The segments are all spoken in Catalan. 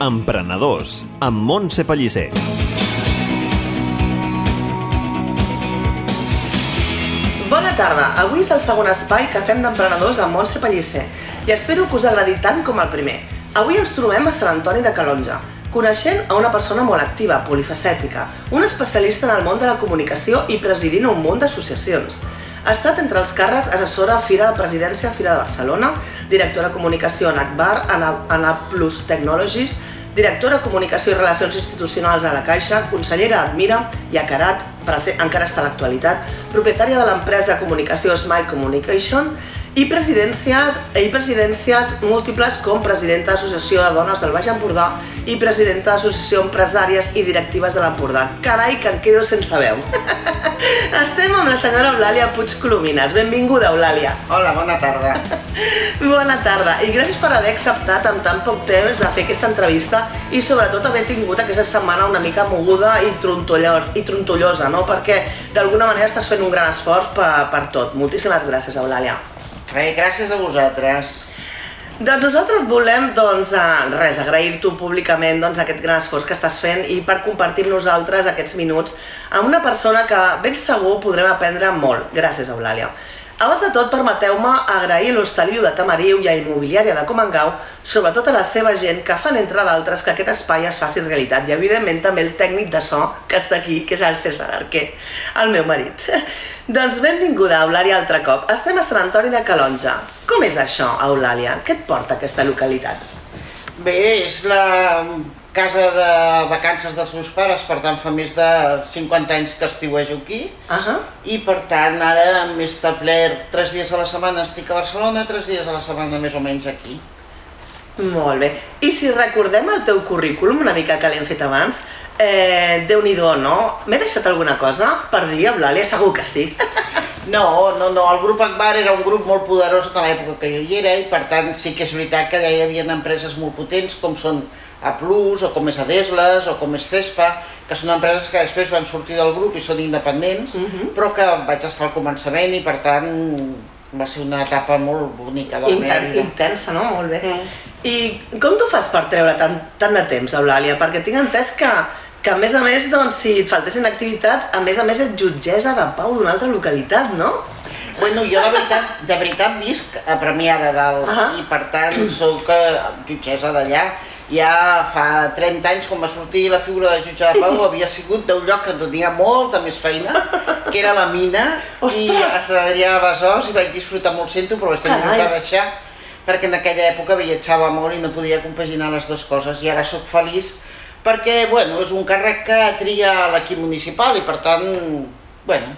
Emprenedors, amb Montse Pellicer. Bona tarda, avui és el segon espai que fem d'emprenedors amb Montse Pellicer i espero que us agradi tant com el primer. Avui ens trobem a Sant Antoni de Calonja, coneixent a una persona molt activa, polifacètica, un especialista en el món de la comunicació i presidint un munt d'associacions. Ha estat entre els càrrecs assessora a Fira de Presidència a Fira de Barcelona, directora de comunicació en Akbar, en A Plus Technologies, directora de Comunicació i Relacions Institucionals a la Caixa, consellera Admira i a Carat, encara està a l'actualitat, propietària de l'empresa comunicació Smile Communication i presidències, i presidències múltiples com presidenta d'Associació de Dones del Baix Empordà i presidenta d'Associació Empresàries i Directives de l'Empordà. Carai, que em quedo sense veu. Estem amb la senyora Eulàlia Puig Colomines. Benvinguda, Eulàlia. Hola, bona tarda. bona tarda i gràcies per haver acceptat amb tan poc temps de fer aquesta entrevista i sobretot haver tingut aquesta setmana una mica moguda i, i trontollosa, no? perquè d'alguna manera estàs fent un gran esforç per, per tot. Moltíssimes gràcies, Eulàlia. Res, gràcies a vosaltres. Doncs nosaltres volem doncs, res, agrair-t'ho públicament doncs, aquest gran esforç que estàs fent i per compartir amb nosaltres aquests minuts amb una persona que ben segur podrem aprendre molt. Gràcies, Eulàlia. Abans de tot, permeteu-me agrair l'Hostaliu de Tamariu i a Immobiliària de Comangau, sobretot a la seva gent que fan, entre d'altres, que aquest espai es faci realitat. I, evidentment, també el tècnic de so que està aquí, que és el César Arquer, el meu marit. doncs benvinguda, Eulàlia, altre cop. Estem a Sant Antoni de Calonja. Com és això, Eulàlia? Què et porta aquesta localitat? Bé, és la casa de vacances dels meus pares, per tant fa més de 50 anys que estiuejo aquí uh -huh. i per tant ara m'he establert 3 dies a la setmana estic a Barcelona, 3 dies a la setmana més o menys aquí. Molt bé. I si recordem el teu currículum, una mica que l'hem fet abans, eh, déu nhi no? M'he deixat alguna cosa per dir, Eulàlia? Segur que sí. No, no, no, el grup Akbar era un grup molt poderós de l'època que jo hi era i per tant sí que és veritat que allà hi havia empreses molt potents com són a Plus, o com és Adesles, o com és Cespa, que són empreses que després van sortir del grup i són independents, uh mhm. -huh. però que vaig estar al començament i per tant va ser una etapa molt bonica de la Inten meva vida. Intensa, no? Molt bé. Mm. I com tu fas per treure tant, tant de temps, Eulàlia? Perquè tinc entès que, que a més a més, doncs, si et faltessin activitats, a més a més ets jutgessa de pau d'una altra localitat, no? Bueno, jo de veritat, de veritat visc a Premià de Dalt uh -huh. i per tant sóc eh, jutgessa d'allà ja fa 30 anys, quan va sortir la figura de jutge de pau, havia sigut d'un lloc que tenia molta més feina, que era la mina, Ostres! i a Sant Adrià de Besòs, i vaig disfrutar molt, sento, però vaig tenir que deixar, perquè en aquella època viatjava molt i no podia compaginar les dues coses, i ara sóc feliç perquè, bueno, és un càrrec que tria l'equip municipal i per tant, bueno,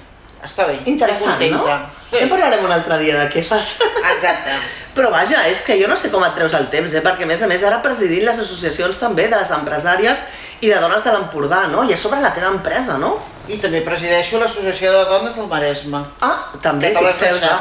està bé. Interessant, no? Sí. Ja parlarem un altre dia de què fas. Exacte. Però vaja, és que jo no sé com et treus el temps, eh? perquè a més a més ara presidint les associacions també de les empresàries i de dones de l'Empordà, no? I a sobre la teva empresa, no? I també presideixo l'Associació de Dones del Maresme. Ah, també, fixeu ja.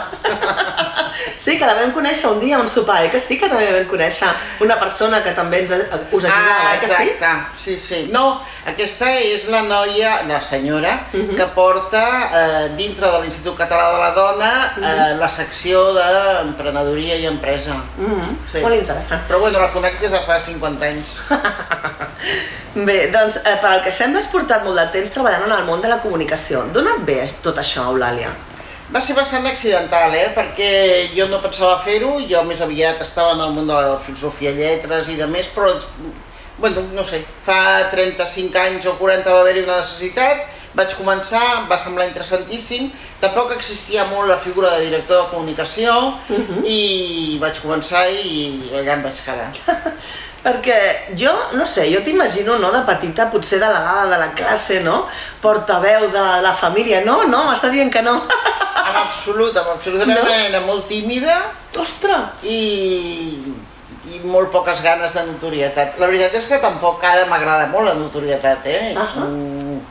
sí, que la vam conèixer un dia a un sopar, eh? que sí que també vam conèixer una persona que també ens, us ajudava, ah, eh? que sí? exacte, sí, sí. No, aquesta és la noia, la senyora, uh mhm. -huh. que porta eh, dintre de l'Institut Català de la Dona uh -huh. eh, mhm. la secció d'emprenedoria i empresa. Uh mhm. -huh. sí. Molt interessant. Però bueno, la conec des de fa 50 anys. Bé, doncs, eh, per al que sembla has portat molt de temps treballant en el món de la comunicació. D'on et ve tot això, Eulàlia? Va ser bastant accidental, eh? perquè jo no pensava fer-ho, jo més aviat estava en el món de la filosofia, lletres i de més, però, bueno, no sé, fa 35 anys o 40 va haver-hi una necessitat, vaig començar, va semblar interessantíssim, tampoc existia molt la figura de director de comunicació uh mhm. -huh. i vaig començar i allà em vaig quedar. Perquè jo, no sé, jo t'imagino, no, de petita, potser delegada de la classe, no? Portaveu de la família. No, no, m'està dient que no. En absolut, en absolut. Era no? una nena molt tímida. Ostres! I, i molt poques ganes de notorietat. La veritat és que tampoc ara m'agrada molt la notorietat, eh? Uh -huh. mm,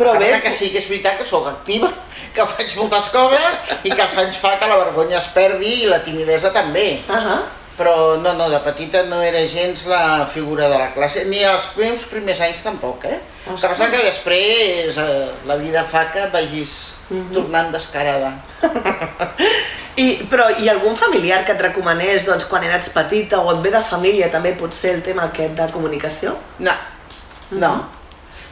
Però bé... que sí que és veritat que sóc activa, que faig moltes coses i que els anys fa que la vergonya es perdi i la timidesa també. Uh -huh però no, no, de petita no era gens la figura de la classe, ni els meus primers anys tampoc, eh? El que passa que després eh, la vida fa que vagis mm -hmm. tornant descarada. I, però hi ha algun familiar que et recomanés doncs, quan eres petita o et ve de família també potser el tema aquest de comunicació? No, no. Mm -hmm.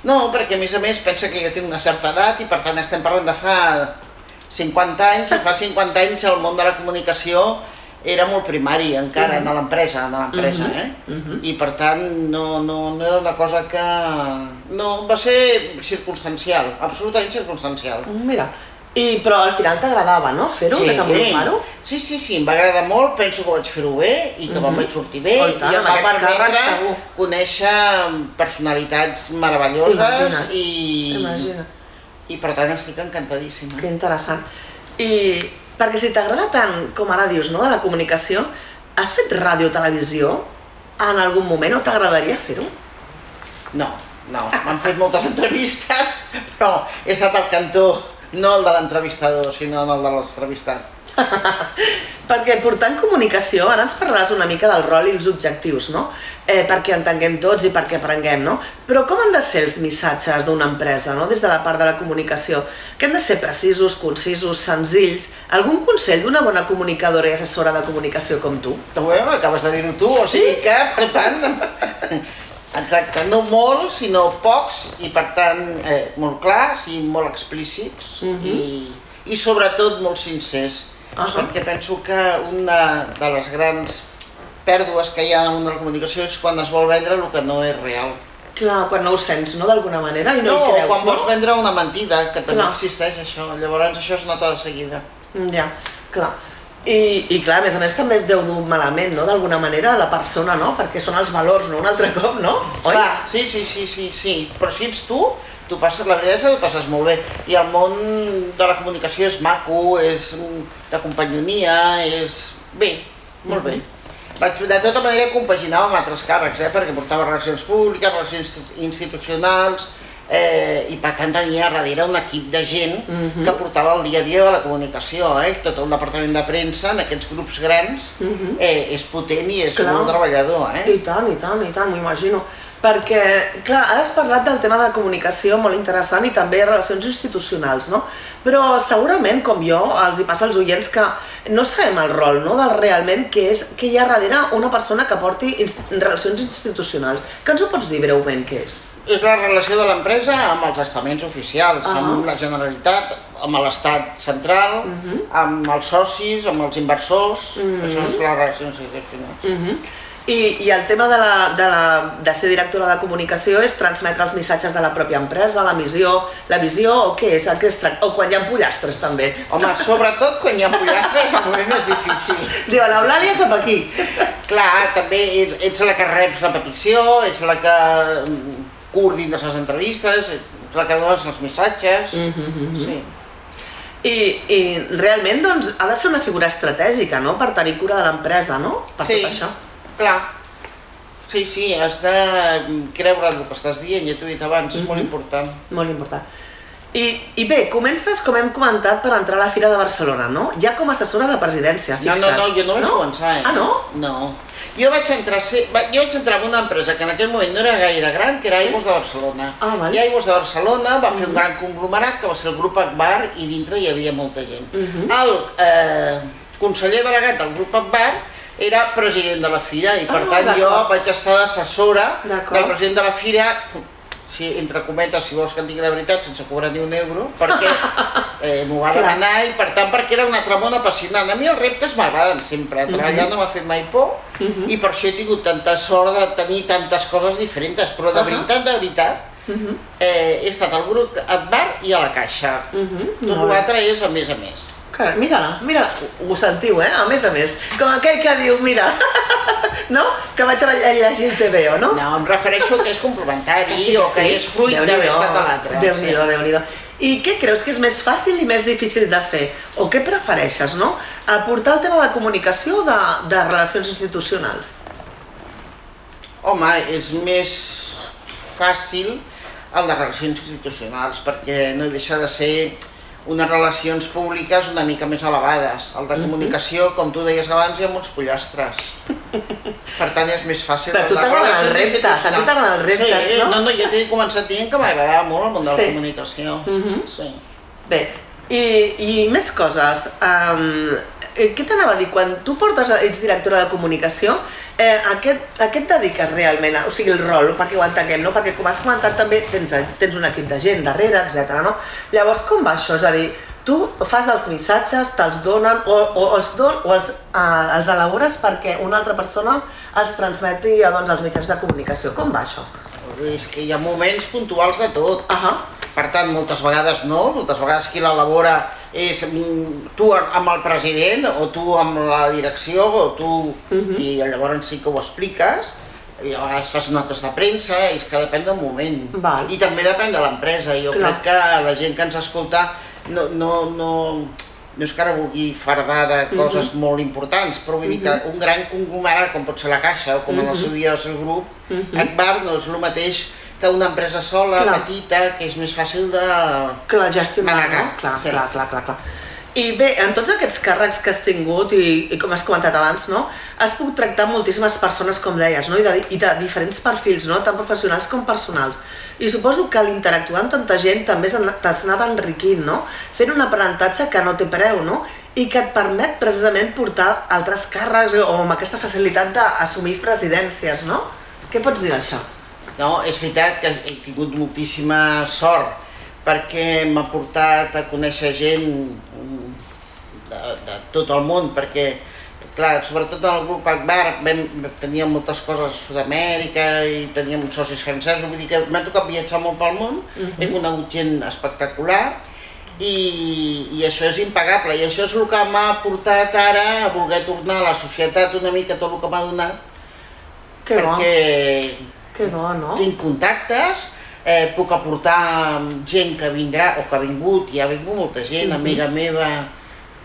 No, perquè a més a més pensa que jo tinc una certa edat i per tant estem parlant de fa 50 anys i fa 50 anys el món de la comunicació era molt primari encara uh de l'empresa, de l'empresa, uh -huh. eh? Uh -huh. I per tant no, no, no era una cosa que... No, va ser circumstancial, absolutament circumstancial. Mira, i, però al final t'agradava, no? Fer-ho, sí, desenvolupar-ho? Sí, sí, sí, em va agradar molt, penso que vaig fer-ho bé i que uh -huh. me'n vaig sortir bé oh, tant, i em va permetre conèixer personalitats meravelloses Imagina't. i... Imagina't. I per tant estic encantadíssima. Que interessant. I perquè si t'agrada tant, com ara dius, no, de la comunicació, has fet ràdio o televisió en algun moment o t'agradaria fer-ho? No, no. M'han fet moltes entrevistes, però he estat al cantó, no el de l'entrevistador, sinó el de l'entrevistat. perquè portant comunicació, ara ens parlaràs una mica del rol i els objectius, no? Eh, perquè entenguem tots i perquè aprenguem, no? Però com han de ser els missatges d'una empresa, no? Des de la part de la comunicació, que han de ser precisos, concisos, senzills? Algun consell d'una bona comunicadora i assessora de comunicació com tu? Bueno, acabes de dir-ho tu, o sigui que, per tant... Exacte, no molts, sinó pocs, i per tant eh, molt clars i molt explícits, uh mhm. -huh. i, i sobretot molt sincers uh -huh. perquè penso que una de les grans pèrdues que hi ha en una comunicació és quan es vol vendre el que no és real. Clar, quan no ho sents, no?, d'alguna manera, i no, no hi creus, quan no? vols vendre una mentida, que també clar. existeix això, llavors això es nota de seguida. Ja, clar. I, I clar, a més a més també es deu dur malament, no?, d'alguna manera, a la persona, no?, perquè són els valors, no?, un altre cop, no? Oi? Clar, sí, sí, sí, sí, sí, però si ets tu, tu passes, la veritat és que tu passes molt bé. I el món de la comunicació és maco, és de companyonia, és... bé, molt bé. Mhm. Vaig, de tota manera compaginava amb altres càrrecs, eh, perquè portava relacions públiques, relacions institucionals, eh, i per tant tenia darrere un equip de gent uh mhm. -huh. que portava el dia a dia de la comunicació, eh? tot el departament de premsa en aquests grups grans uh mhm. -huh. eh, és potent i és Clar. molt treballador. Eh? I tant, i tant, i tant, m'ho imagino perquè, clar, ara has parlat del tema de comunicació molt interessant i també relacions institucionals, no? Però segurament, com jo, els hi passa als oients que no sabem el rol, no?, del realment que és que hi ha darrere una persona que porti inst relacions institucionals. Que ens ho pots dir breument què és? És la relació de l'empresa amb els estaments oficials, uh -huh. amb la Generalitat, amb l'Estat central, uh -huh. amb els socis, amb els inversors, uh -huh. això és la relació institucional. Uh -huh. I, I el tema de, la, de, la, de ser directora de comunicació és transmetre els missatges de la pròpia empresa, la missió, la visió, o què és? El que es tracta? O quan hi ha pollastres, també. Home, sobretot quan hi ha pollastres és el moment més difícil. Diu, l'Eulàlia cap aquí. Clar, també ets, ets la que reps la petició, ets la que mm, coordines les entrevistes, ets la que dones els missatges. Mm -hmm. sí. I, I realment doncs, ha de ser una figura estratègica, no?, per tenir cura de l'empresa, no?, per sí. tot això. Clar, sí, sí, has de creure el que estàs dient, ja t'ho he dit abans, és mm -hmm. molt mhm. important. Molt important. I, I bé, comences, com hem comentat, per entrar a la Fira de Barcelona, no? Ja com a assessora de presidència, fixa't. No, no, no, jo no vaig no? començar, eh? Ah, no? No. Jo vaig entrar, jo vaig entrar en una empresa que en aquell moment no era gaire gran, que era Aigües de Barcelona. Ah, val. I Aigües de Barcelona va fer mm -hmm. un mhm. gran conglomerat que va ser el grup Akbar i dintre hi havia molta gent. Mm -hmm. El eh, conseller delegat del grup Akbar era president de la fira i per ah, tant jo vaig estar d'assessora del president de la fira si, entre cometes, si vols que em digui la veritat, sense cobrar ni un euro, perquè eh, m'ho va demanar i per tant perquè era un altre món apassionant. A mi els reptes m'agraden sempre, mhm. treballar no m'ha fet mai por uh mhm. -huh. i per això he tingut tanta sort de tenir tantes coses diferents, però de veritat, de veritat, uh. -huh. eh, he estat al grup Advar i a la Caixa. Uh -huh. Tot l'altre és a més a més. Carai, mira-la, mira ho sentiu, eh? A més a més, com aquell que diu, mira, no? Que vaig a llegir el TVO, no? No, em refereixo que és complementari sí, o que sí. és fruit d'haver estat a l'altre. Déu-n'hi-do, sí. déu nhi déu I què creus que és més fàcil i més difícil de fer? O què prefereixes, no? Aportar el tema de comunicació o de, de relacions institucionals? Home, és més fàcil el de relacions institucionals, perquè no deixa de ser unes relacions públiques una mica més elevades. El de comunicació, com tu deies abans, hi ha molts pollastres. Per tant, és més fàcil. Però tu t'agraden els reptes, a tu t'agraden els reptes, sí, no? No, no, ja t'he començat dient que m'agradava molt el món de la sí. comunicació. Uh. -huh. sí. Bé, i, i més coses. Um, eh, què t'anava a dir? Quan tu portes, ets directora de comunicació, eh, a, què, a què et dediques realment? O sigui, el rol, perquè ho entenguem, no? Perquè com has comentat també tens, tens un equip de gent darrere, etc. no? Llavors, com va això? És a dir, tu fas els missatges, te'ls donen, o, o els, don, o els, eh, els elabores perquè una altra persona els transmeti doncs, als mitjans de comunicació. Com va això? És que hi ha moments puntuals de tot. Uh -huh. Per tant, moltes vegades no, moltes vegades qui l'elabora és mm, tu amb el president o tu amb la direcció o tu uh -huh. i llavors sí que ho expliques i a vegades fas notes de premsa i és que depèn del moment Val. i també depèn de l'empresa jo Clar. crec que la gent que ens escolta no, no, no, no és que ara vulgui fardar de coses uh -huh. molt importants, però vull dir que un gran conglomerat com pot ser la Caixa o com uh -huh. en el seu dia el grup, uh -huh. Akbar no és el mateix que una empresa sola, clar. petita, que és més fàcil de... Clar, gestionar, no? Clar, sí. clar, clar, clar, clar. I bé, en tots aquests càrrecs que has tingut, i, i com has comentat abans, no? has pogut tractar moltíssimes persones, com deies, no? I, de, i de diferents perfils, no? tant professionals com personals. I suposo que l'interactuar amb tanta gent també t'has anat enriquint, no? fent un aprenentatge que no té preu, no? i que et permet precisament portar altres càrrecs o amb aquesta facilitat d'assumir presidències, no? Què pots dir d'això? No, és veritat que he tingut moltíssima sort perquè m'ha portat a conèixer gent de, de tot el món, perquè clar, sobretot en el grup Akbar vam, teníem moltes coses a Sud-amèrica i teníem uns socis francesos, vull dir que m'ha tocat viatjar molt pel món, uh -huh. he conegut gent espectacular i, i això és impagable i això és el que m'ha portat ara a voler tornar a la societat una mica tot el que m'ha donat que perquè bo que bo, no? Tinc contactes, eh, puc aportar gent que vindrà o que ha vingut, i ha vingut molta gent, mm -hmm. amiga meva,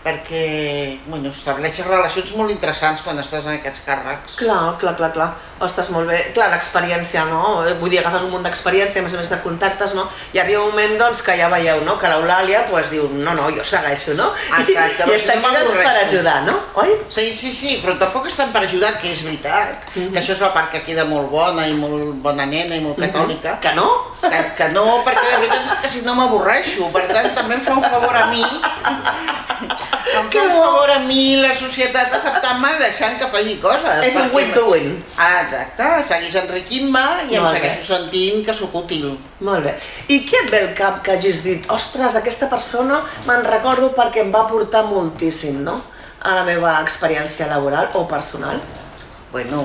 perquè bueno, estableixes relacions molt interessants quan estàs en aquests càrrecs. Clar, clar, clar, clar. Ostres, molt bé. Clar, l'experiència, no? Vull dir, agafes un munt d'experiència, a més a més de contactes, no? I arriba un moment, doncs, que ja veieu, no? Que l'Eulàlia, doncs, diu, no, no, jo segueixo, no? Exacte. I, i està aquí, doncs, per ajudar, no? Oi? Sí, sí, sí, però tampoc estan per ajudar, que és veritat, mm -hmm. que això és la part que queda molt bona i molt bona nena i molt mhm. catòlica. Mm -hmm. Que no? Que, que no, perquè la veritat és que si no m'avorreixo, per tant, també em fa un favor a mi em fa un favor a mi la societat acceptant-me deixant que faci coses. És un win to win. Ah, exacte, segueix enriquint-me i em segueixo sentint que sóc útil. Molt bé. I què et ve el cap que hagis dit, ostres, aquesta persona me'n recordo perquè em va portar moltíssim, no?, a la meva experiència laboral o personal? Bueno,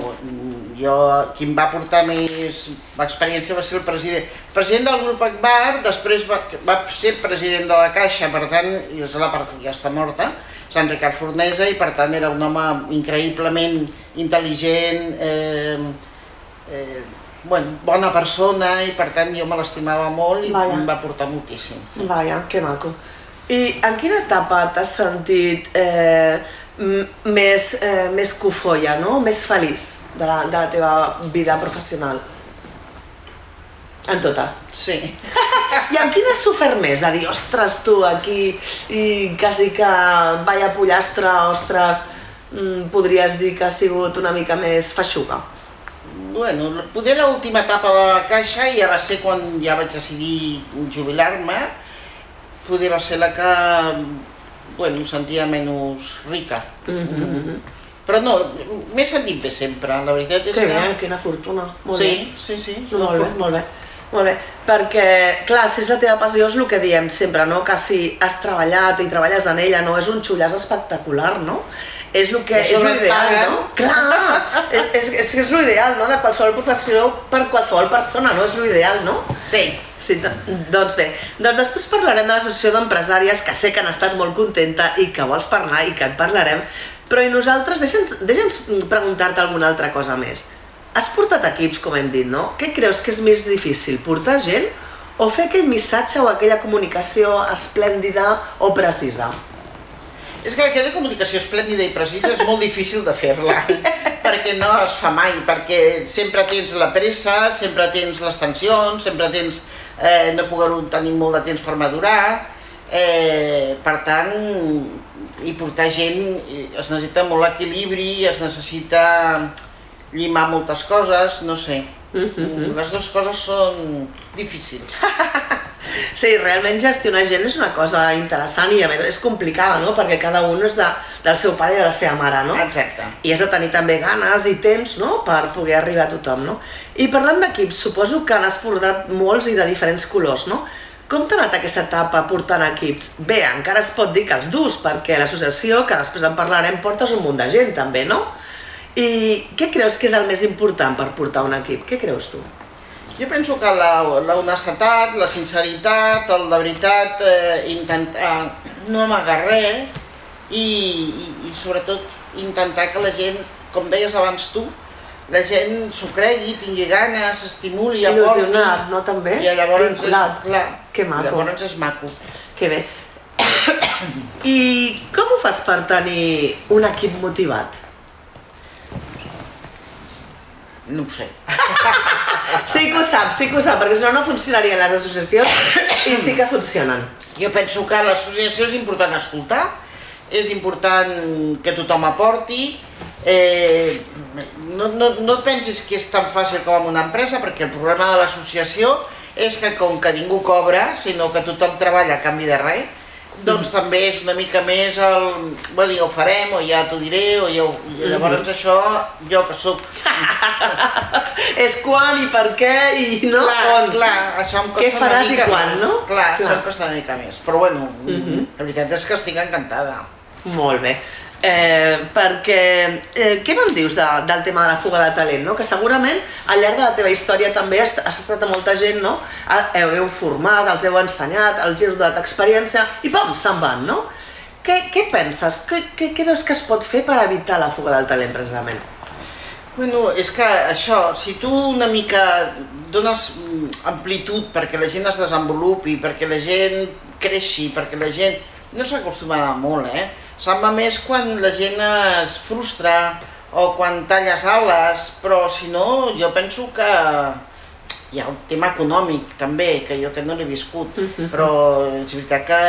jo, qui em va portar més experiència va ser el president. President del grup Akbar, després va, va ser president de la Caixa, per tant, és la part ja està morta, Sant Ricard Fornesa, i per tant era un home increïblement intel·ligent, eh, eh, bueno, bona persona, i per tant jo me l'estimava molt i Vaya. em va portar moltíssim. Sí. Vaja, que maco. I en quina etapa t'has sentit eh, més, eh, més cofoia, no? més feliç? de la, de la teva vida professional? En totes? Sí. I en quina has sofert més? De dir, ostres, tu, aquí, i quasi que vaya pollastre, ostres, mm, podries dir que ha sigut una mica més feixuga? Bueno, poder l'última etapa de la caixa ja va ser quan ja vaig decidir jubilar-me, poder va ser la que, bueno, sentia menys rica. Mm -hmm. Però no, m'he sentit bé sempre, la veritat és que... Que bé, quina fortuna. Molt sí, bé. sí, sí, sí. Molt bé, molt bé. Molt bé, perquè, clar, si és la teva passió és el que diem sempre, no? Que si has treballat i treballes en ella, no? És un xullàs espectacular, no? És el que és l'ideal, no? Clar, és, és, és, és l'ideal, no? De qualsevol professió per qualsevol persona, no? És l'ideal, no? Sí. Sí, doncs bé, doncs després parlarem de l'associació d'empresàries, que sé que n'estàs molt contenta i que vols parlar i que et parlarem, però i nosaltres, deixa'ns deixa preguntar-te alguna altra cosa més. Has portat equips, com hem dit, no? Què creus que és més difícil, portar gent o fer aquell missatge o aquella comunicació esplèndida o precisa? És que aquella comunicació esplèndida i precisa és molt difícil de fer-la, perquè no es fa mai, perquè sempre tens la pressa, sempre tens les tensions, sempre tens eh, no poder tenir molt de temps per madurar, eh, per tant, i portar gent, es necessita molt equilibri, es necessita llimar moltes coses, no sé. Mm -hmm. Les dues coses són difícils. Sí, realment gestionar gent és una cosa interessant i a més és complicada, no? Perquè cada un és de, del seu pare i de la seva mare, no? Exacte. I has de tenir també ganes i temps, no?, per poder arribar a tothom, no? I parlant d'equips, suposo que n'has portat molts i de diferents colors, no? Com t'ha anat aquesta etapa portant equips? Bé, encara es pot dir que els dus, perquè l'associació, que després en parlarem, portes un munt de gent també, no? I què creus que és el més important per portar un equip? Què creus tu? Jo penso que la, la la sinceritat, el de veritat eh, intentar no amagar res i, i, i sobretot intentar que la gent, com deies abans tu, la gent s'ho cregui, tingui ganes, s'estimuli, aporti. Il·lusionat, no també? I llavors Vinculat. és, clar, que maco. llavors és maco. Que bé. I com ho fas per tenir un equip motivat? No ho sé. Sí que ho sap, sí que ho sap, perquè si no no funcionarien les associacions i sí que funcionen. Jo penso que l'associació és important escoltar, és important que tothom aporti, eh, no, no, no pensis que és tan fàcil com en una empresa, perquè el problema de l'associació és que com que ningú cobra, sinó que tothom treballa a canvi de res, doncs també és una mica més el... Bueno, ja ho farem, o ja t'ho diré, o ja ho... I llavors mm -hmm. això, jo que sóc... és quan i per què i no clar, on. Clar, això em costa què faràs una mica i quan, més. no? Clar, clar, això em costa una mica més. Però bueno, mm -hmm. la veritat és que estic encantada. Molt bé. Eh, perquè, eh, què me'n dius de, del tema de la fuga de talent, no? que segurament al llarg de la teva història també has, has estat a molta gent, no? heu, heu format, els heu ensenyat, els heu donat experiència i pam, se'n van, no? Què, què penses? Què, què creus que es pot fer per evitar la fuga del talent, precisament? Bueno, és que això, si tu una mica dones amplitud perquè la gent es desenvolupi, perquè la gent creixi, perquè la gent... No s'acostuma molt, eh? Se'n va més quan la gent es frustra o quan talles ales, però si no, jo penso que hi ha un tema econòmic també, que jo que no l'he viscut, uh -huh. però és veritat que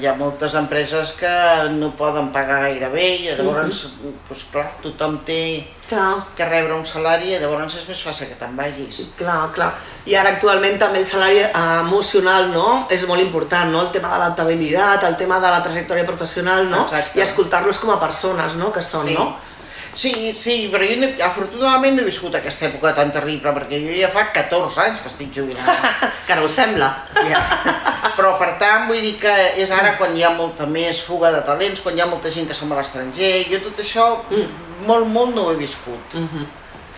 hi ha moltes empreses que no poden pagar gaire bé i llavors, uh -huh. doncs clar, tothom té clar. que rebre un salari i llavors és més fàcil que te'n vagis. Clar, clar. I ara actualment també el salari emocional no? és molt important, no? el tema de l'adaptabilitat, el tema de la trajectòria professional no? Exacte. i escoltar-los com a persones no? que són, sí. no? Sí, sí, però jo afortunadament no he viscut aquesta època tan terrible, perquè jo ja fa 14 anys que estic jubilada. que no ho sembla. Ja. Però per tant, vull dir que és ara quan hi ha molta més fuga de talents, quan hi ha molta gent que se'n va a l'estranger, jo tot això mm. molt, molt no ho he viscut. Mm -hmm.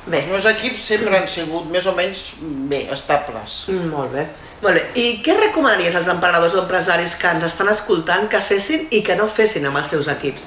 Bé. Els meus equips sempre han sigut més o menys bé, estables. Mm, molt bé. Molt bé. I què recomanaries als emprenedors o empresaris que ens estan escoltant que fessin i que no fessin amb els seus equips?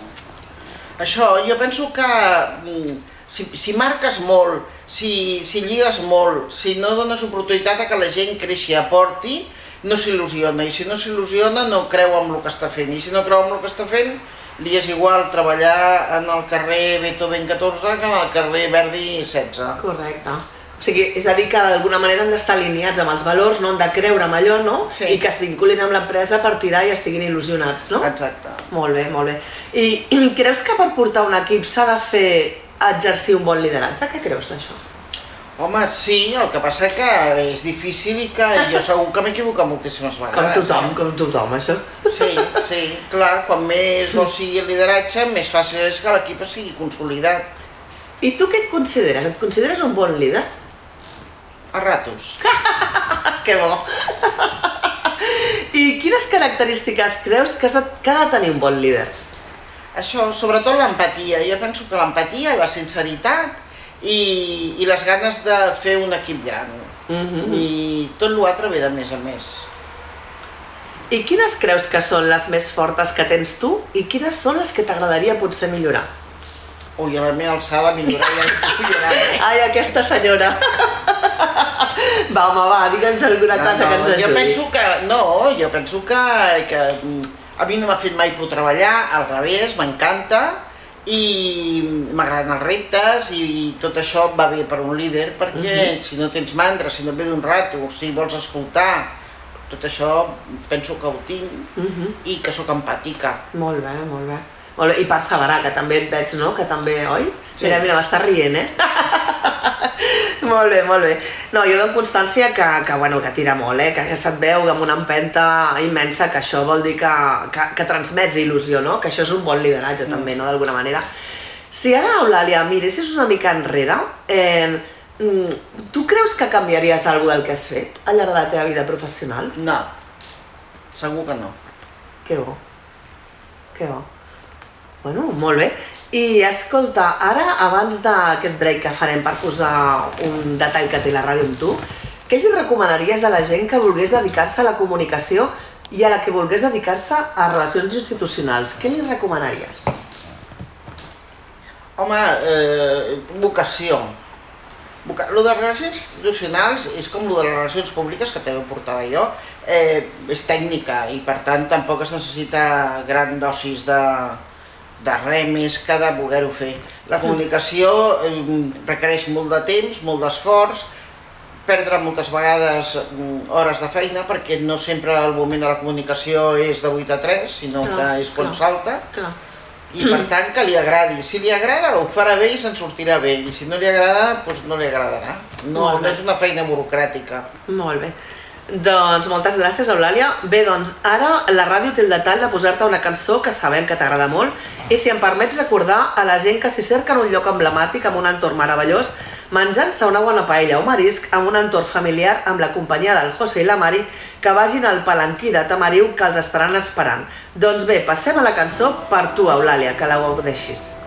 Això, jo penso que mm, si, si marques molt, si, si lligues molt, si no dones oportunitat a que la gent creixi i aporti, no s'il·lusiona, i si no s'il·lusiona no creu en el que està fent, i si no creu en el que està fent, li és igual treballar en el carrer Beethoven 14 que en el carrer Verdi 16. Correcte. O sigui, és a dir que d'alguna manera han d'estar alineats amb els valors, no han de creure en allò, no? Sí. I que es vinculin amb l'empresa per tirar i estiguin il·lusionats, no? Exacte. Molt bé, molt bé. I, creus que per portar un equip s'ha de fer exercir un bon lideratge? Què creus d'això? Home, sí, el que passa que és difícil i que jo segur que m'equivoco moltíssimes vegades. Com tothom, eh? com tothom, això. Sí, sí, clar, quan més bo sigui el lideratge, més fàcil és que l'equip sigui consolidat. I tu què et consideres? Et consideres un bon líder? A ratos. que bo. I quines característiques creus que, que ha de tenir un bon líder? Això, sobretot l'empatia. Jo penso que l'empatia, la sinceritat i, i les ganes de fer un equip gran. Mm -hmm. I tot l'altre ve de més a més. I quines creus que són les més fortes que tens tu i quines són les que t'agradaria potser millorar? Ui, a la meva alçada millorar ja millorar, eh? Ai, aquesta senyora. Va, home, va, digue'ns alguna cosa no, que ens ajudi. Jo penso que, no, jo penso que, que mm, a mi no m'ha fet mai por treballar, al revés, m'encanta, i m'agraden els reptes i, i tot això va bé per un líder perquè uh mhm. -huh. si no tens mandra, si no et ve d'un rato, si vols escoltar, tot això penso que ho tinc uh mhm. -huh. i que sóc empàtica. Molt bé, molt bé. Molt bé. I perseverar, que també et veig, no? Que també, oi? Sí. Mira, mira, m'està rient, eh? molt bé, molt bé. No, jo dono constància que, que, bueno, que tira molt, eh? que ja se't veu amb una empenta immensa, que això vol dir que, que, que transmets il·lusió, no? que això és un bon lideratge mm. també, no? d'alguna manera. Si ara, Eulàlia, miressis una mica enrere, eh, mm, tu creus que canviaries alguna del que has fet al llarg de la teva vida professional? No, segur que no. Que bo, que bo. Bueno, molt bé. I escolta, ara, abans d'aquest break que farem per posar un detall que té la ràdio amb tu, què li recomanaries a la gent que volgués dedicar-se a la comunicació i a la que volgués dedicar-se a relacions institucionals? Què li recomanaries? Home, eh, vocació. Voca... Lo de relacions institucionals és com lo de les relacions públiques, que també ho portava jo, eh, és tècnica i per tant tampoc es necessita gran dosis de, de res més que de voler-ho fer. La comunicació requereix molt de temps, molt d'esforç, perdre moltes vegades mm, hores de feina perquè no sempre el moment de la comunicació és de 8 a 3, sinó clar, que és quan clar, salta. Clar. I per tant que li agradi. Si li agrada ho farà bé i se'n sortirà bé i si no li agrada doncs no li agradarà. No, no és una feina burocràtica. Molt bé. Doncs moltes gràcies, Eulàlia. Bé, doncs ara la ràdio té el detall de posar-te una cançó que sabem que t'agrada molt i si em permets recordar a la gent que s'hi cerquen un lloc emblemàtic amb un entorn meravellós, menjant-se una bona paella o marisc amb un entorn familiar amb la companyia del José i la Mari que vagin al palanquí de Tamariu que els estaran esperant. Doncs bé, passem a la cançó per tu, Eulàlia, que la ho deixis.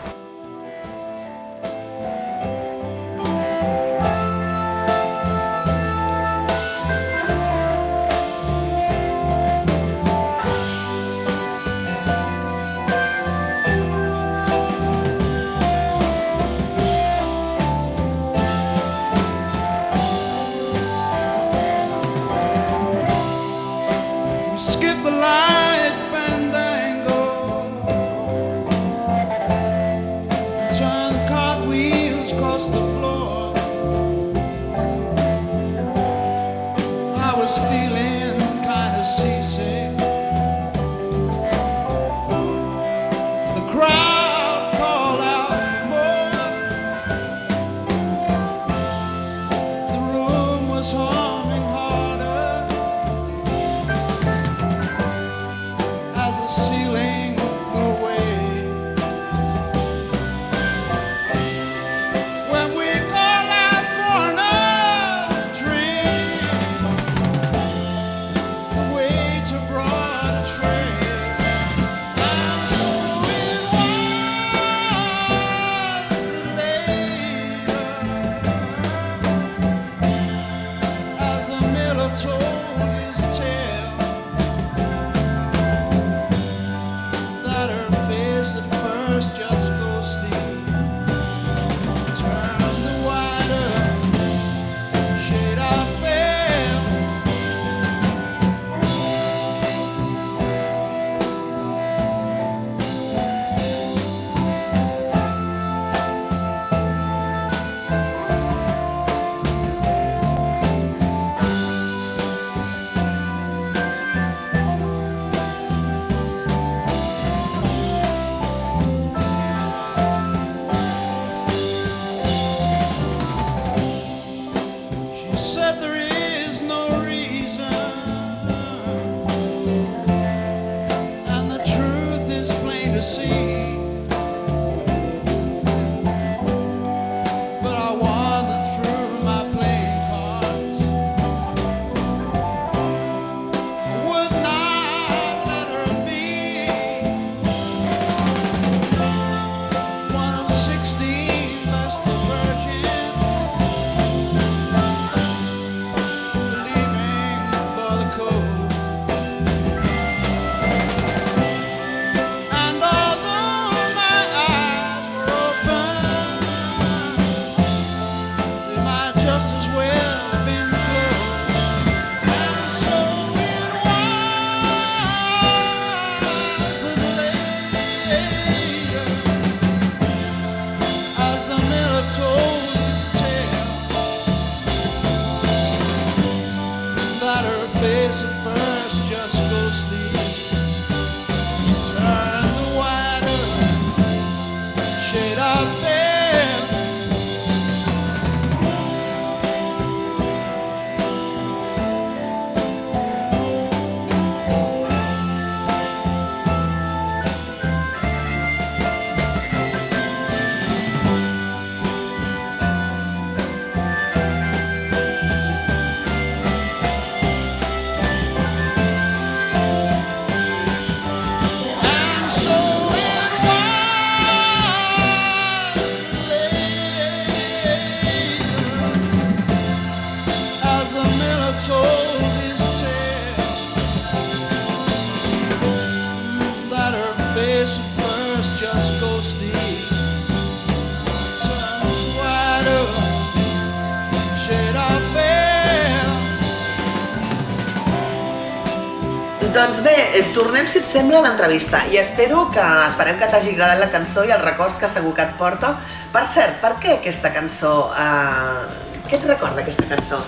Doncs bé, tornem, si et sembla, a l'entrevista i espero que, esperem que t'hagi agradat la cançó i els records que segur que et porta. Per cert, per què aquesta cançó? Eh, què et recorda aquesta cançó?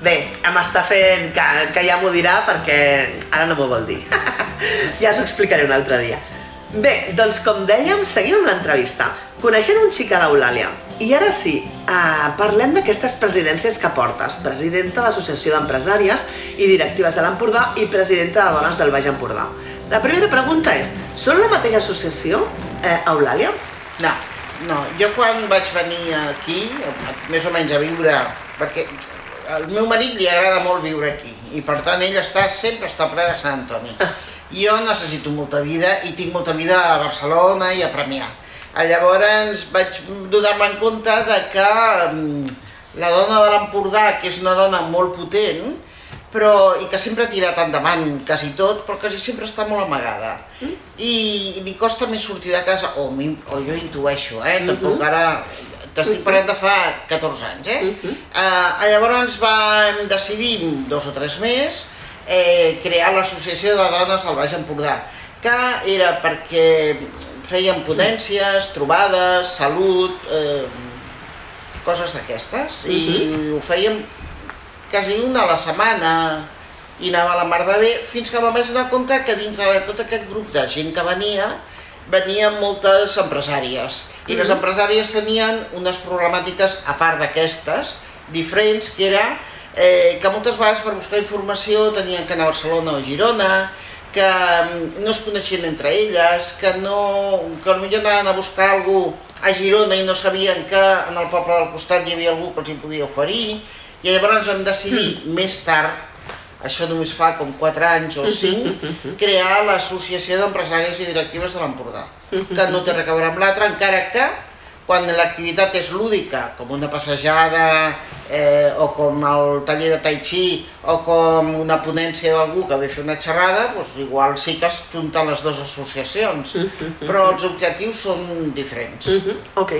Bé, m'està fent que, que ja m'ho dirà perquè ara no m'ho vol dir. ja us ho explicaré un altre dia. Bé, doncs com dèiem, seguim amb l'entrevista. Coneixent un xic a l'Eulàlia. I ara sí, eh, parlem d'aquestes presidències que portes. Presidenta de l'Associació d'Empresàries i Directives de l'Empordà i presidenta de Dones del Baix Empordà. La primera pregunta és, són la mateixa associació, eh, Eulàlia? No, no. Jo quan vaig venir aquí, més o menys a viure, perquè al meu marit li agrada molt viure aquí, i per tant ell està, sempre està ple de Sant Antoni. jo necessito molta vida i tinc molta vida a Barcelona i a Premià. Llavors vaig donar-me en compte de que mm, la dona de l'Empordà, que és una dona molt potent, però, i que sempre ha tirat endavant quasi tot, però quasi sempre està molt amagada. Mm. I, i li costa més sortir de casa, o, mi, o jo intueixo, eh? Mm -hmm. Tampoc ara t'estic parlant de fa 14 anys, eh? Mm -hmm. uh, llavors vam decidir, dos o tres més, eh, crear l'Associació de Dones del Baix Empordà, que era perquè feien ponències, trobades, salut, eh, coses d'aquestes, uh -huh. i mhm. ho fèiem quasi una a la setmana, i anava a la mar de bé, fins que vam donar compte que dintre de tot aquest grup de gent que venia, venien moltes empresàries, i uh -huh. les mhm. empresàries tenien unes problemàtiques, a part d'aquestes, diferents, que era eh, que moltes vegades per buscar informació tenien que anar a Barcelona o a Girona, que mm, no es coneixien entre elles, que, no, que potser anaven a buscar algú a Girona i no sabien que en el poble del costat hi havia algú que els hi podia oferir, i llavors vam decidir mm. més tard, això només fa com 4 anys o 5, crear l'Associació d'Empresaris i Directives de l'Empordà, que no té res a veure amb l'altre, encara que quan l'activitat és lúdica, com una passejada, eh, o com el taller de tai chi, o com una ponència d'algú que ve a fer una xerrada, doncs igual sí que es junten les dues associacions, uh. -huh. però els objectius són diferents. Uh mm-hmm. -huh. Ok.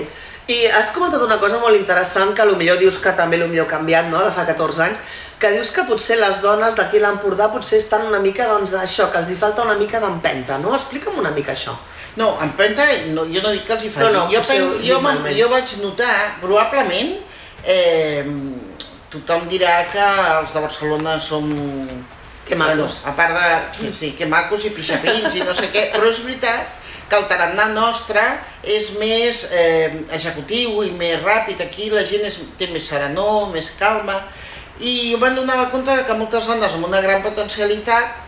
I has comentat una cosa molt interessant, que millor dius que també millor canviat, no?, de fa 14 anys, que dius que potser les dones d'aquí a l'Empordà potser estan una mica, doncs, això, que els hi falta una mica d'empenta, no? Explica'm una mica això. No, empenta, no, jo no dic que els hi falti. No, no, jo, pen, jo, jo vaig notar, probablement, eh, tothom dirà que els de Barcelona som... Que macos. Bueno, a part de... Sí, que macos i pixapins i no sé què, però és veritat que el tarannà nostre és més eh, executiu i més ràpid, aquí la gent és, té més serenor, més calma, i jo me'n donava compte de que moltes dones amb una gran potencialitat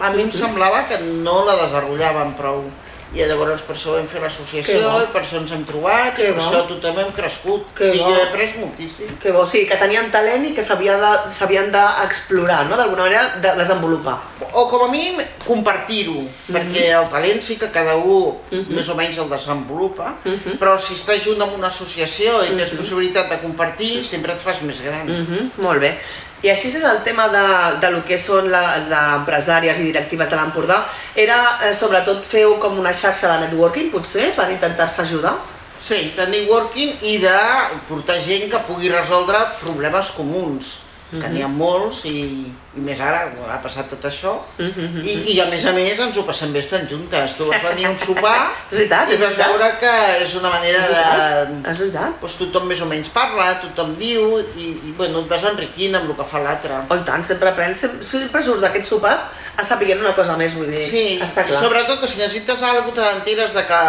a mi em semblava que no la desenvolupaven prou i llavors per això vam fer l'associació i per això ens hem trobat que i per bo. això tothom hem crescut. Que o sigui, bo. he après moltíssim. Que bo, sí, que tenien talent i que s'havien d'explorar, no? d'alguna manera de desenvolupar. O com a mínim compartir-ho, mm -hmm. perquè el talent sí que cada un mm -hmm. més o menys el desenvolupa, mm -hmm. però si estàs junt amb una associació i tens mm -hmm. possibilitat de compartir, sempre et fas més gran. Mm -hmm. Molt bé. I així és el tema de, de lo que són de empresàries i directives de l'Empordà, era eh, sobretot feu com una xarxa de networking, potser, per intentar-se ajudar? Sí, de networking i de portar gent que pugui resoldre problemes comuns que n'hi ha mhm. molts i, i més ara ha passat tot això uh mhm, -huh. Mhm, I, i a més a més ens ho passem bé estant juntes tu vas venir a un sopar veritat, i vas veure que és una manera de... És veritat. Doncs tothom més o menys parla, tothom diu i, i bueno, et vas enriquint amb el que fa l'altre oh, i tant, sempre aprens, sempre, surts d'aquests sopars a saber una cosa més, vull dir, sí, està clar. sobretot que si necessites alguna cosa t'enteres de que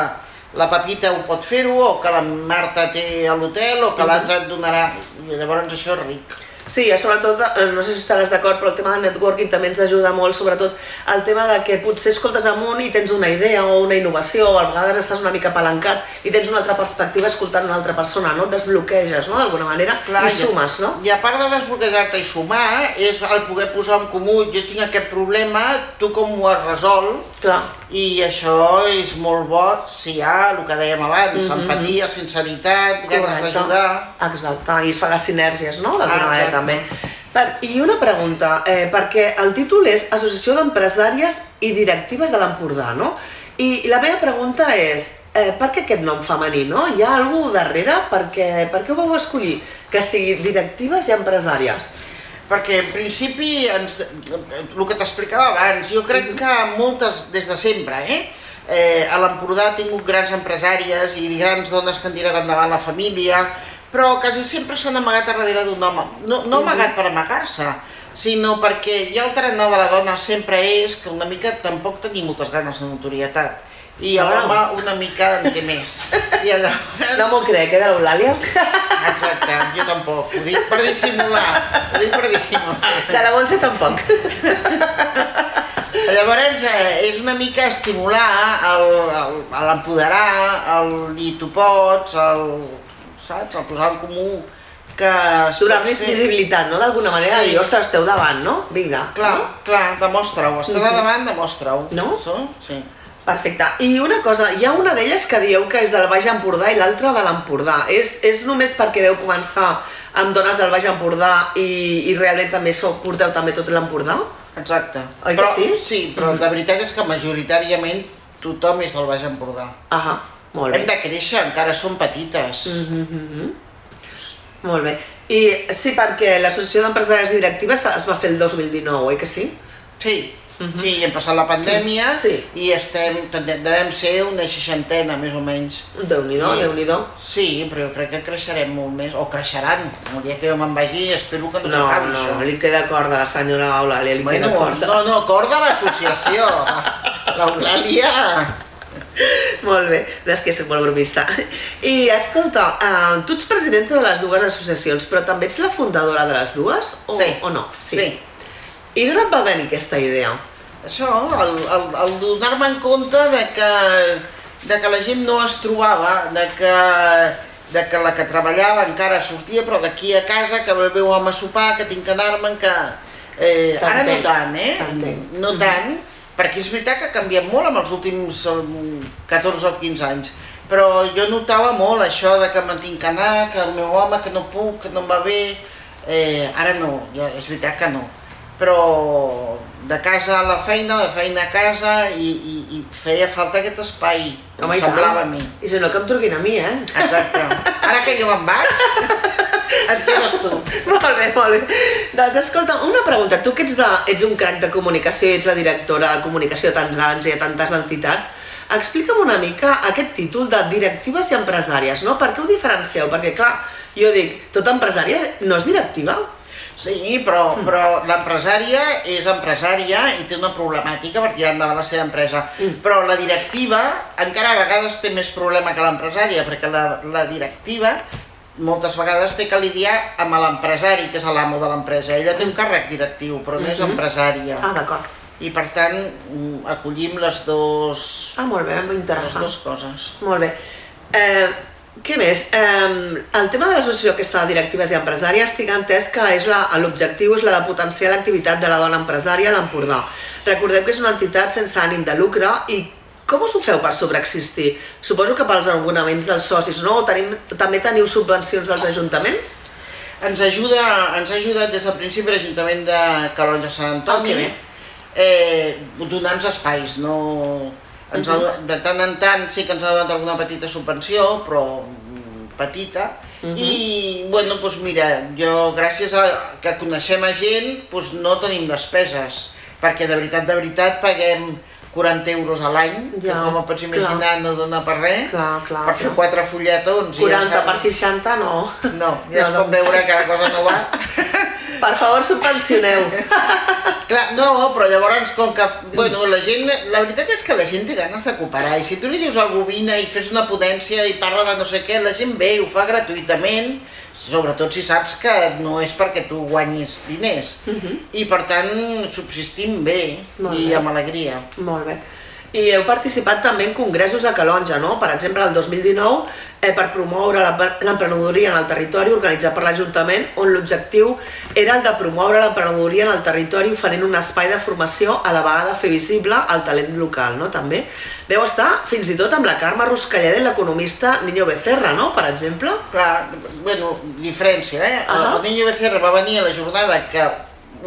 la Pepita ho pot fer-ho, o que la Marta té a l'hotel, o que l'altre et donarà... Llavors això és ric. Sí, sobretot, eh, no sé si estaràs d'acord, però el tema del networking també ens ajuda molt, sobretot el tema de que potser escoltes amunt i tens una idea o una innovació, o a vegades estàs una mica apalancat i tens una altra perspectiva escoltant una altra persona, no? Et desbloqueges, no?, d'alguna manera, Clar, i sumes, no? I a part de desbloquejar-te i sumar, és el poder posar en comú, jo tinc aquest problema, tu com ho has resolt, Clar. i això és molt bo si hi ha el que dèiem abans, mm -hmm. empatia, sinceritat, ganes d'ajudar... Exacte, i es fa les sinergies, no?, d'alguna ah, manera també. Per, I una pregunta, eh, perquè el títol és Associació d'Empresàries i Directives de l'Empordà, no? I la meva pregunta és, eh, per què aquest nom femení, no? Hi ha algú darrere? Per què, per què ho vau escollir? Que sigui directives i empresàries? Perquè en principi, ens, el que t'explicava abans, jo crec que moltes, des de sempre, eh? eh a l'Empordà ha tingut grans empresàries i grans dones que han tirat endavant la família, però quasi sempre s'han amagat a darrere d'un home. No, no amagat per amagar-se, sinó perquè ja el tarannà de la dona sempre és que una mica tampoc tenim moltes ganes de notorietat i l'home una mica en té més. I llavors... No m'ho crec, eh, de l'Eulàlia? Exacte, jo tampoc, ho dic per dissimular, ho dic per dissimular. De la Montse tampoc. Llavors eh, és una mica estimular l'empoderar, el, el dir tu pots, el, saps, el posar en comú que Donar-los visibilitat, no? D'alguna manera, sí. dir, ostres, esteu davant, no? Vinga. Clar, no? clar, demostra-ho. Estàs uh -huh. davant, demostra-ho. No? So, sí. Perfecte. I una cosa, hi ha una d'elles que dieu que és del Baix Empordà i l'altra de l'Empordà. És, és només perquè veu començar amb dones del Baix Empordà i, i realment també sou, porteu també tot l'Empordà? Exacte. Oi però, que sí? Sí, però la veritat és que majoritàriament tothom és del Baix Empordà. Ah, molt bé. Hem de créixer, encara som petites. Mm -hmm. Molt bé. I sí, perquè l'associació d'empresàries directives es va fer el 2019, oi que sí? Sí, uh -huh. sí, hem passat la pandèmia sí. i estem, devem ser una seixantena, més o menys. Déu-n'hi-do, déu nhi déu Sí, però jo crec que creixerem molt més, o creixeran. El dia que jo me'n vagi espero que no, no s'acabi no, això. No, li queda corda a la senyora Eulàlia, li bueno, queda corda. No, no, corda a l'associació. L'Eulàlia molt bé, és que soc molt bromista. I escolta, uh, tu ets presidenta de les dues associacions, però també ets la fundadora de les dues? O, sí. O no? Sí. sí. I d'on et va venir aquesta idea? Això, el, el, el donar-me en compte de que, de que la gent no es trobava, de que, de que la que treballava encara sortia, però d'aquí a casa, que meu home a sopar, que tinc que anar-me'n, que... Eh, ara no tant, eh? No tant, mm -hmm perquè és veritat que ha canviat molt amb els últims 14 o 15 anys, però jo notava molt això de que me'n tinc que anar, que el meu home, que no puc, que no em va bé, eh, ara no, ja, és veritat que no, però de casa a la feina, de feina a casa i, i, i feia falta aquest espai, Home, em semblava a mi. I si no que em truquin a mi, eh? Exacte. Ara que jo me'n vaig, et quedes tu. molt bé, molt bé. Doncs escolta, una pregunta. Tu que ets, de, ets un crac de comunicació, ets la directora de comunicació a tants anys i a tantes entitats, explica'm una mica aquest títol de directives i empresàries, no? Per què ho diferencieu? Perquè, clar, jo dic, tota empresària no és directiva? Sí, però, però l'empresària és empresària i té una problemàtica per tirar endavant la seva empresa. Mm. Però la directiva encara a vegades té més problema que l'empresària, perquè la, la directiva moltes vegades té que lidiar amb l'empresari, que és l'amo de l'empresa. Ella té un càrrec directiu, però no és mhm. empresària. Ah, d'acord. I per tant, mm, acollim les dues... Ah, molt bé, molt interessant. Les dues coses. Molt bé. Eh, què més? Eh, el tema de l'associació aquesta de directives i empresàries tinc entès que és l'objectiu és la de potenciar l'activitat de la dona empresària a l'Empordà. Recordem que és una entitat sense ànim de lucre i com us ho feu per sobreexistir? Suposo que pels abonaments dels socis, no? O tenim, també teniu subvencions dels ajuntaments? Ens ajuda, ens ha ajudat des del principi l'Ajuntament de Calonja Sant Antoni, ah, eh, donant-nos espais, no... Ens uh -huh. de tant en tant sí que ens ha donat alguna petita subvenció, però mm, petita, uh -huh. i bueno, doncs mira, jo gràcies a que coneixem a gent, doncs no tenim despeses, perquè de veritat, de veritat paguem 40 euros a l'any, ja, que com pots imaginar clar. no dona per res, clar, clar, per fer quatre fulletons... 40 ja per 60 no. No, ja no, es no. pot veure que la cosa no va. Per favor, subvencioneu. Clar, no, però llavors com que, bueno, la gent, la veritat és que la gent té ganes de cooperar i si tu li dius al vine i fes una ponència i parla de no sé què, la gent ve i ho fa gratuïtament, sobretot si saps que no és perquè tu guanyis diners. Uh mhm. -huh. I per tant subsistim bé Molt i bé. amb alegria. Molt bé. I heu participat també en congressos a Calonja, no? Per exemple, el 2019, eh, per promoure l'emprenedoria en el territori organitzat per l'Ajuntament, on l'objectiu era el de promoure l'emprenedoria en el territori oferint un espai de formació a la vegada fer visible el talent local, no? També. Veu estar fins i tot amb la Carme Ruscalleda i l'economista Niño Becerra, no? Per exemple. Clar, bueno, diferència, eh? Uh -huh. El Niño Becerra va venir a la jornada que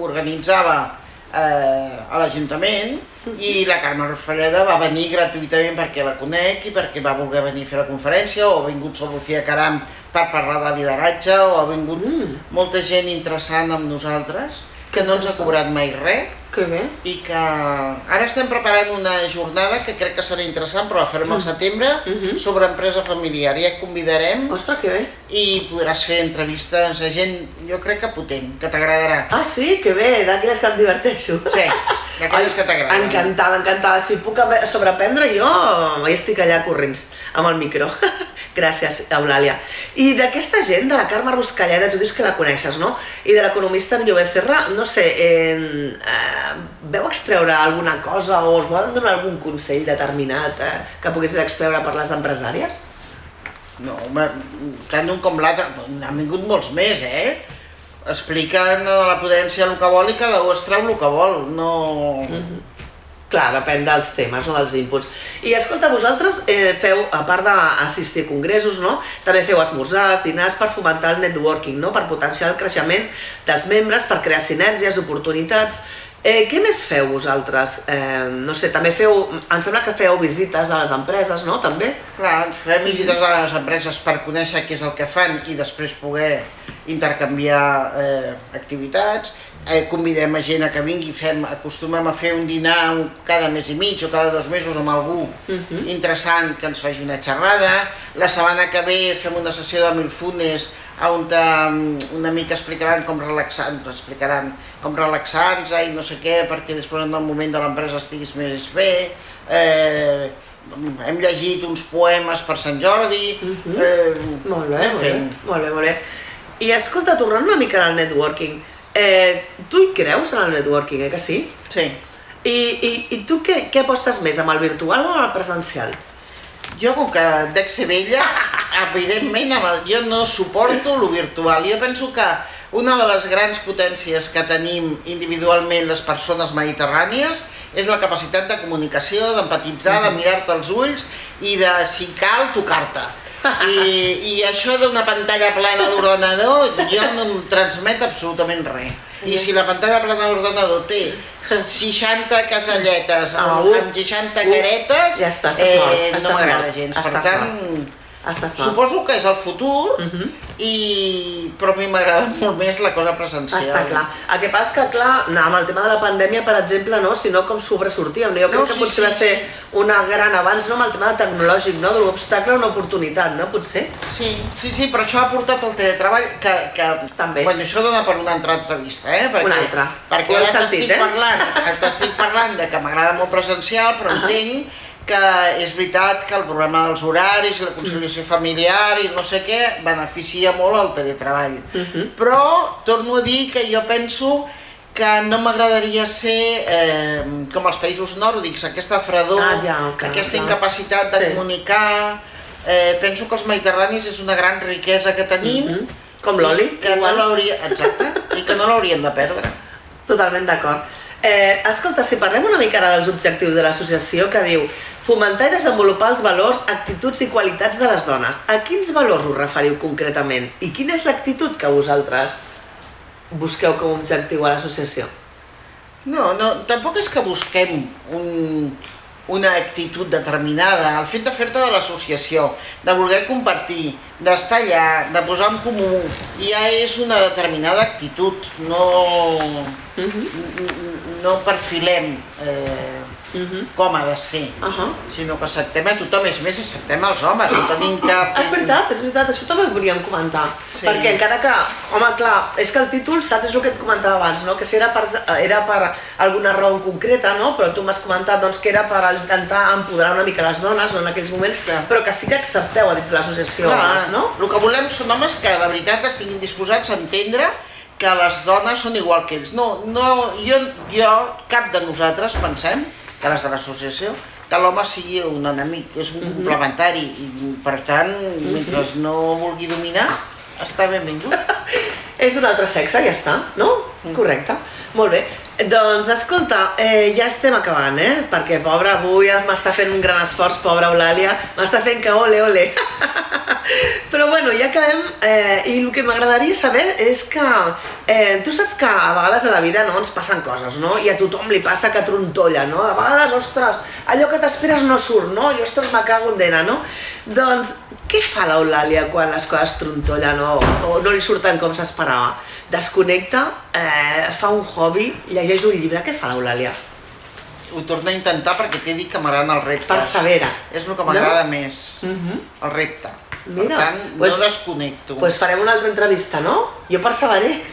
organitzava eh, a l'Ajuntament i la Carme Rospalleda va venir gratuïtament perquè la conec i perquè va voler venir a fer la conferència, o ha vingut Sol Lucía Caram per parlar de lideratge, o ha vingut mm. molta gent interessant amb nosaltres, que no ens ha cobrat mai res, que bé. I que ara estem preparant una jornada que crec que serà interessant, però la farem al mm. setembre, mm-hmm. -huh. sobre empresa familiar. Ja et convidarem. Ostres, que bé. I podràs fer entrevistes a gent, jo crec que potent, que t'agradarà. Ah, sí? Que bé, d'aquelles que em diverteixo. Sí, d'aquelles que t'agraden. Encantada, encantada. Si puc sobreprendre, jo hi estic allà corrents, amb el micro. Gràcies, Eulàlia. I d'aquesta gent, de la Carme Ruscalleda, tu dius que la coneixes, no? I de l'economista en Becerra, no sé, eh, eh, veu extreure alguna cosa o us volen donar algun consell determinat eh, que poguessis extreure per les empresàries? No, tant un com l'altre, han vingut molts més, eh? Expliquen a la potència el que vol i cada un es treu el que vol, no... Mm -hmm. Clar, depèn dels temes, no, dels inputs. I escolta, vosaltres eh, feu, a part d'assistir a congressos, no, també feu esmorzars, dinars per fomentar el networking, no, per potenciar el creixement dels membres, per crear sinergies, oportunitats. Eh, què més feu vosaltres? Eh, no sé, també feu, em sembla que feu visites a les empreses, no? També? Clar, fem visites a les empreses per conèixer què és el que fan i després poder intercanviar eh, activitats. Eh, convidem a gent a que vingui, fem, acostumem a fer un dinar cada mes i mig o cada dos mesos amb algú uh mhm. -huh. interessant que ens faci una xerrada. La setmana que ve fem una sessió de Milfunes on una mica explicaran com relaxar, explicaran com relaxar-nos i no sé què, perquè després en el moment de l'empresa estiguis més bé. Eh, hem llegit uns poemes per Sant Jordi. Uh -huh. eh, molt bé, molt bé, molt bé, molt bé. I escolta, tornant una mica al networking, eh, tu hi creus en el networking, eh que sí? Sí. I, i, i tu què, què apostes més, amb el virtual o amb el presencial? Jo, com que dec ser vella, evidentment jo no suporto lo virtual. Jo penso que una de les grans potències que tenim individualment les persones mediterrànies és la capacitat de comunicació, d'empatitzar, de mirar-te als ulls i de, si cal, tocar-te. I, I això d'una pantalla plana d'ordenador jo no em transmet absolutament res. I si la pantalla plana d'ordenador té 60 caselletes amb, amb 60 caretes, ja està, eh, no m'agrada gens. Per tant, mort Estàs Suposo que és el futur, uh mhm. -huh. i... però a mi m'agrada molt més la cosa presencial. Està clar. El que passa és que, clar, no, amb el tema de la pandèmia, per exemple, no, sinó com sobresortíem. Jo crec no, que sí, potser sí, va ser sí. una gran avanç no, amb el tema tecnològic, no, de l'obstacle a una oportunitat, no, potser? Sí, sí, sí, però això ha portat el teletreball, que, que També. Bueno, això dona per una altra entrevista, eh? Perquè, una altra. Perquè ara t'estic eh? parlant, t'estic parlant de que m'agrada molt presencial, però uh -huh. entenc que és veritat que el problema dels horaris, la conciliació mm. familiar i no sé què, beneficia molt el teletreball. Uh mhm. -huh. Però torno a dir que jo penso que no m'agradaria ser eh, com els països nòrdics, aquesta fredor, ah, ja, okay, aquesta incapacitat de sí. comunicar. Eh, penso que els mediterranis és una gran riquesa que tenim. Mm -hmm. Com l'oli. Que no. Exacte, i que no l'hauríem de perdre. Totalment d'acord. Eh, escolta, si parlem una mica ara dels objectius de l'associació que diu fomentar i desenvolupar els valors, actituds i qualitats de les dones. A quins valors us referiu concretament? I quina és l'actitud que vosaltres busqueu com a objectiu a l'associació? No, no, tampoc és que busquem un, una actitud determinada, el fet de fer-te de l'associació, de voler compartir, d'estar allà, de posar en comú, ja és una determinada actitud, no, uh -huh no perfilem eh, uh -huh. com ha de ser, uh -huh. sinó que acceptem a tothom, és més, acceptem els homes, no tenim cap... És veritat, és veritat, això també ho volíem comentar, sí. perquè encara que, home, clar, és que el títol, saps, és el que et comentava abans, no? que si era per, era per alguna raó concreta, no? però tu m'has comentat doncs, que era per intentar empoderar una mica les dones no? en aquells moments, clar. però que sí que accepteu a dins de l'associació no? El que volem són homes que de veritat estiguin disposats a entendre que les dones són igual que ells. No, no, jo, jo, cap de nosaltres pensem, que les de l'associació, que l'home sigui un enemic, és un mhm. -huh. complementari i per tant, mhm. mentre no vulgui dominar, està benvingut. és d'un altre sexe, ja està, no? Mm. Correcte. Molt bé. Doncs, escolta, eh, ja estem acabant, eh? Perquè, pobra, avui m'està fent un gran esforç, pobra Eulàlia, m'està fent que ole, ole. Però, bueno, ja acabem, eh, i el que m'agradaria saber és que eh, tu saps que a vegades a la vida no ens passen coses, no? I a tothom li passa que trontolla, no? A vegades, ostres, allò que t'esperes no surt, no? I ostres, me cago en dena, no? Doncs, què fa l'Eulàlia quan les coses trontollen o, o no li surten com s'esperava? Desconnecta, eh, fa un hobby, llegeix un llibre, què fa l'Eulàlia? Ho torno a intentar perquè t'he dit que m'agraden els reptes. Persevera. És el que m'agrada No? més, Uh -huh. el repte. Mira, per tant, pues- no desconnecto. pues farem una altra entrevista, no? Jo perseveré.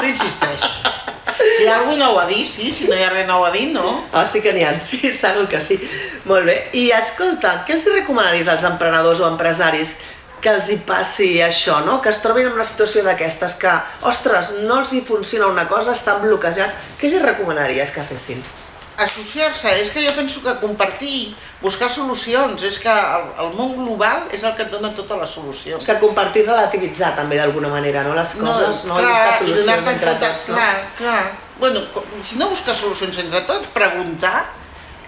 Tu insisteix. Si algú no ho ha dit, sí, si no hi ha res nou a dir, no. Ah, sí que n'hi ha, sí, segur que sí. Molt bé. I escolta, què els recomanaries als emprenedors o empresaris que els hi passi això, no? Que es trobin en una situació d'aquestes que, ostres, no els hi funciona una cosa, estan bloquejats. Què els recomanaries que fessin? Associar-se, és que jo penso que compartir, buscar solucions, és que el, el món global és el que et dona totes les solucions. sigui, compartir, relativitzar també d'alguna manera, no? Les coses, no, clar, buscar i solucions donar-te entre compte, tots, no? clar, clar. Bueno, si no buscar solucions entre tots, preguntar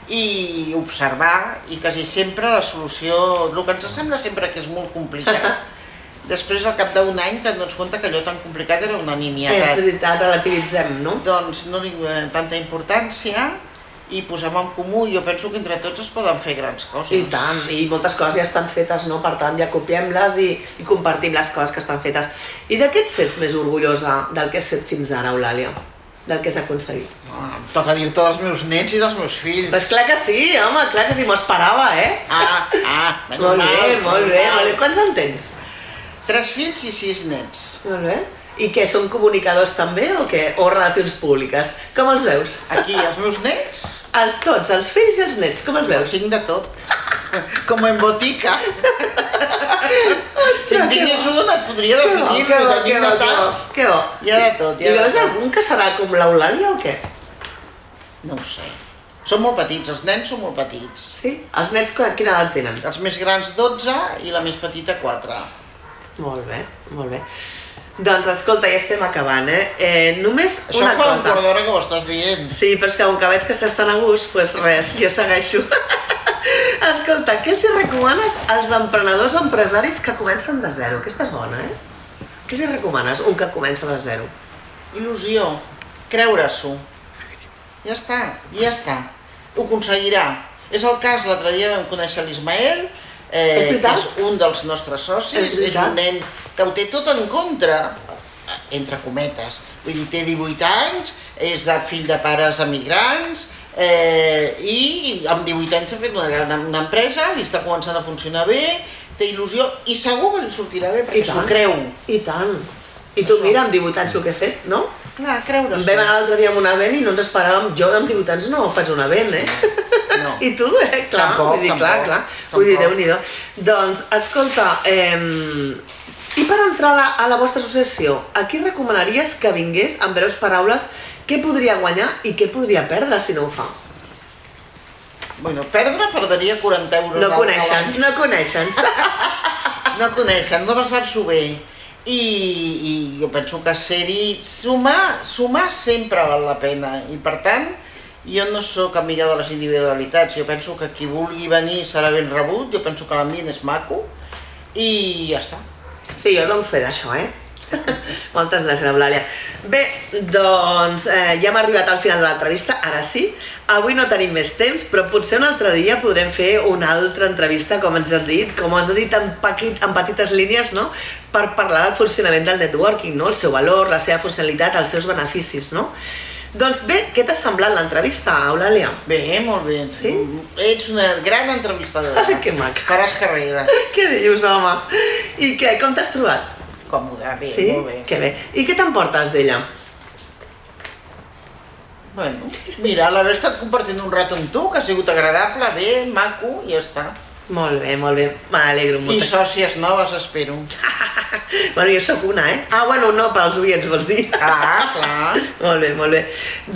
i observar i quasi sempre la solució, el que ens sembla sempre que és molt complicat, després al cap d'un any te'n dones compte que allò tan complicat era una És nimiatat. veritat, relativitzem, no? Doncs no li donem tanta importància i posem en comú, jo penso que entre tots es poden fer grans coses. I tant, i moltes coses ja estan fetes, no? Per tant, ja copiem-les i, i compartim les coses que estan fetes. I de què et sents més orgullosa del que has fet fins ara, Eulàlia? Del que has aconseguit? Ah, em toca dir-te dels meus nets i dels meus fills. Pues clar que sí, home, clar que sí, m'ho esperava, eh? Ah, ah, menys molt mal, bé, molt bé, mal. molt bé. Quants en tens? Tres fills i sis nets. Molt bé. I què, són comunicadors també o què? O relacions públiques? Com els veus? Aquí, els meus nets, Els tots, els fills i els nets, com els veus? tinc de tot. Com en botica. si en tingués un et podria definir, que bo, que bo, tants. que bo. Hi ha de tot, hi I ha veus algun que serà com l'Eulàlia o què? No ho sé. Són molt petits, els nens són molt petits. Sí? Els que- quina edat tenen? Els més grans 12 i la més petita 4. Molt bé, molt bé. Doncs escolta, ja estem acabant, eh? eh només Això una fa un cosa. quart d'hora que ho estàs dient. Sí, però és que com que veig que estàs tan a gust, doncs res, jo segueixo. escolta, què els recomanes als emprenedors o empresaris que comencen de zero? Aquesta és bona, eh? Què els recomanes un que comença de zero? Il·lusió, creure-s'ho. Ja està, ja està. Ho aconseguirà. És el cas, l'altre dia vam conèixer l'Ismael, És eh, que veritat? és un dels nostres socis, És és, un nen que ho té tot en contra, entre cometes. Vull dir, té 18 anys, és de fill de pares emigrants, eh, i amb 18 anys ha fet una gran una empresa, li està començant a funcionar bé, té il·lusió i segur que li sortirà bé perquè s'ho creu. I tant. I tu Això. mira, amb 18 anys el que he fet, no? Clar, creure-s'ho. Vam anar l'altre dia amb un event i no ens esperàvem, jo amb 18 anys no faig un event, eh? No. I tu, eh? Clar, Tampoc, vull dir, clar, tampoc, clar. Vull dir, tampoc. déu nhi Doncs, escolta, eh, i per entrar a la, a la vostra associació, a qui recomanaries que vingués, amb breus paraules, què podria guanyar i què podria perdre si no ho fa? Bueno, perdre, perdria 40 euros. No coneixen, no coneixen. No coneixen, no passar-s'ho bé. I, I jo penso que ser-hi, sumar, sumar sempre val la pena. I per tant, jo no sóc amiga de les individualitats, jo penso que qui vulgui venir serà ben rebut, jo penso que l'ambient és maco i ja està. Sí, jo dono fe d'això, eh? Moltes gràcies, Eulàlia. Bé, doncs eh, ja hem arribat al final de l'entrevista, ara sí. Avui no tenim més temps, però potser un altre dia podrem fer una altra entrevista, com ens han dit, com ens han dit en, paquit, en petites línies, no? Per parlar del funcionament del networking, no? El seu valor, la seva funcionalitat, els seus beneficis, no? Doncs bé, què t'ha semblat l'entrevista, Eulàlia? Bé, molt bé. Sí? Ets una gran entrevistadora. Que maca. Faràs carrera. Què dius, home? I què, com t'has trobat? Còmode, bé, sí? molt bé. Que sí. bé. I què t'emportes d'ella? Bueno, mira, l'haver estat compartint un rato amb tu, que ha sigut agradable, bé, maco, i ja està. Molt bé, molt bé. Me n'alegro I molt. sòcies noves, espero. Bueno, jo sóc una, eh? Ah, bueno, no, pels oients, vols dir? Clar, clar. molt bé, molt bé.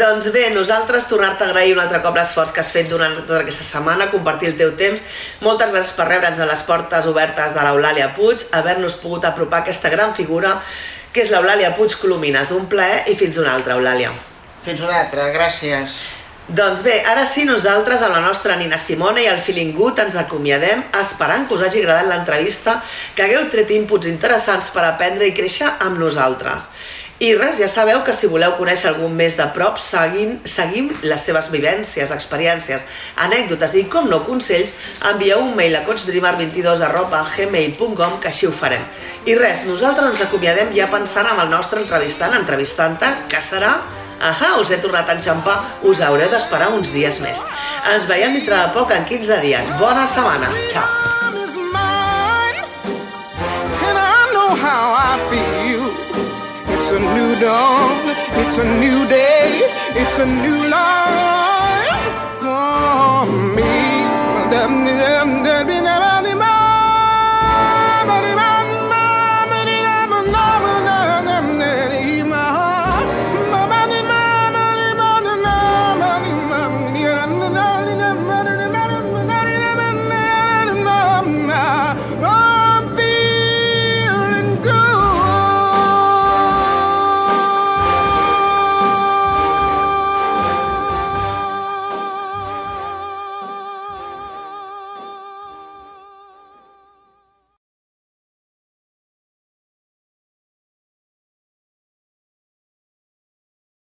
Doncs bé, nosaltres tornar-te a agrair un altre cop l'esforç que has fet durant tota aquesta setmana, compartir el teu temps. Moltes gràcies per rebre'ns a les portes obertes de l'Eulàlia Puig, haver-nos pogut apropar aquesta gran figura que és l'Eulàlia Puig Colomines. Un plaer i fins una altra, Eulàlia. Fins una altra, gràcies. Doncs bé, ara sí, nosaltres amb la nostra Nina Simone i el Good ens acomiadem esperant que us hagi agradat l'entrevista, que hagueu tret inputs interessants per aprendre i créixer amb nosaltres. I res, ja sabeu que si voleu conèixer algun més de prop, seguim, seguim les seves vivències, experiències, anècdotes i, com no, consells, envieu un mail a coachdreamer22 arroba gmail.com que així ho farem. I res, nosaltres ens acomiadem ja pensant amb el nostre entrevistant, entrevistant-te, que serà Ahà, us he tornat a enxampar, us haureu d'esperar uns dies més. Ens veiem dintre de poc en 15 dies. Bones setmanes. Ciao. It's a new dawn, it's a new day, it's a new love.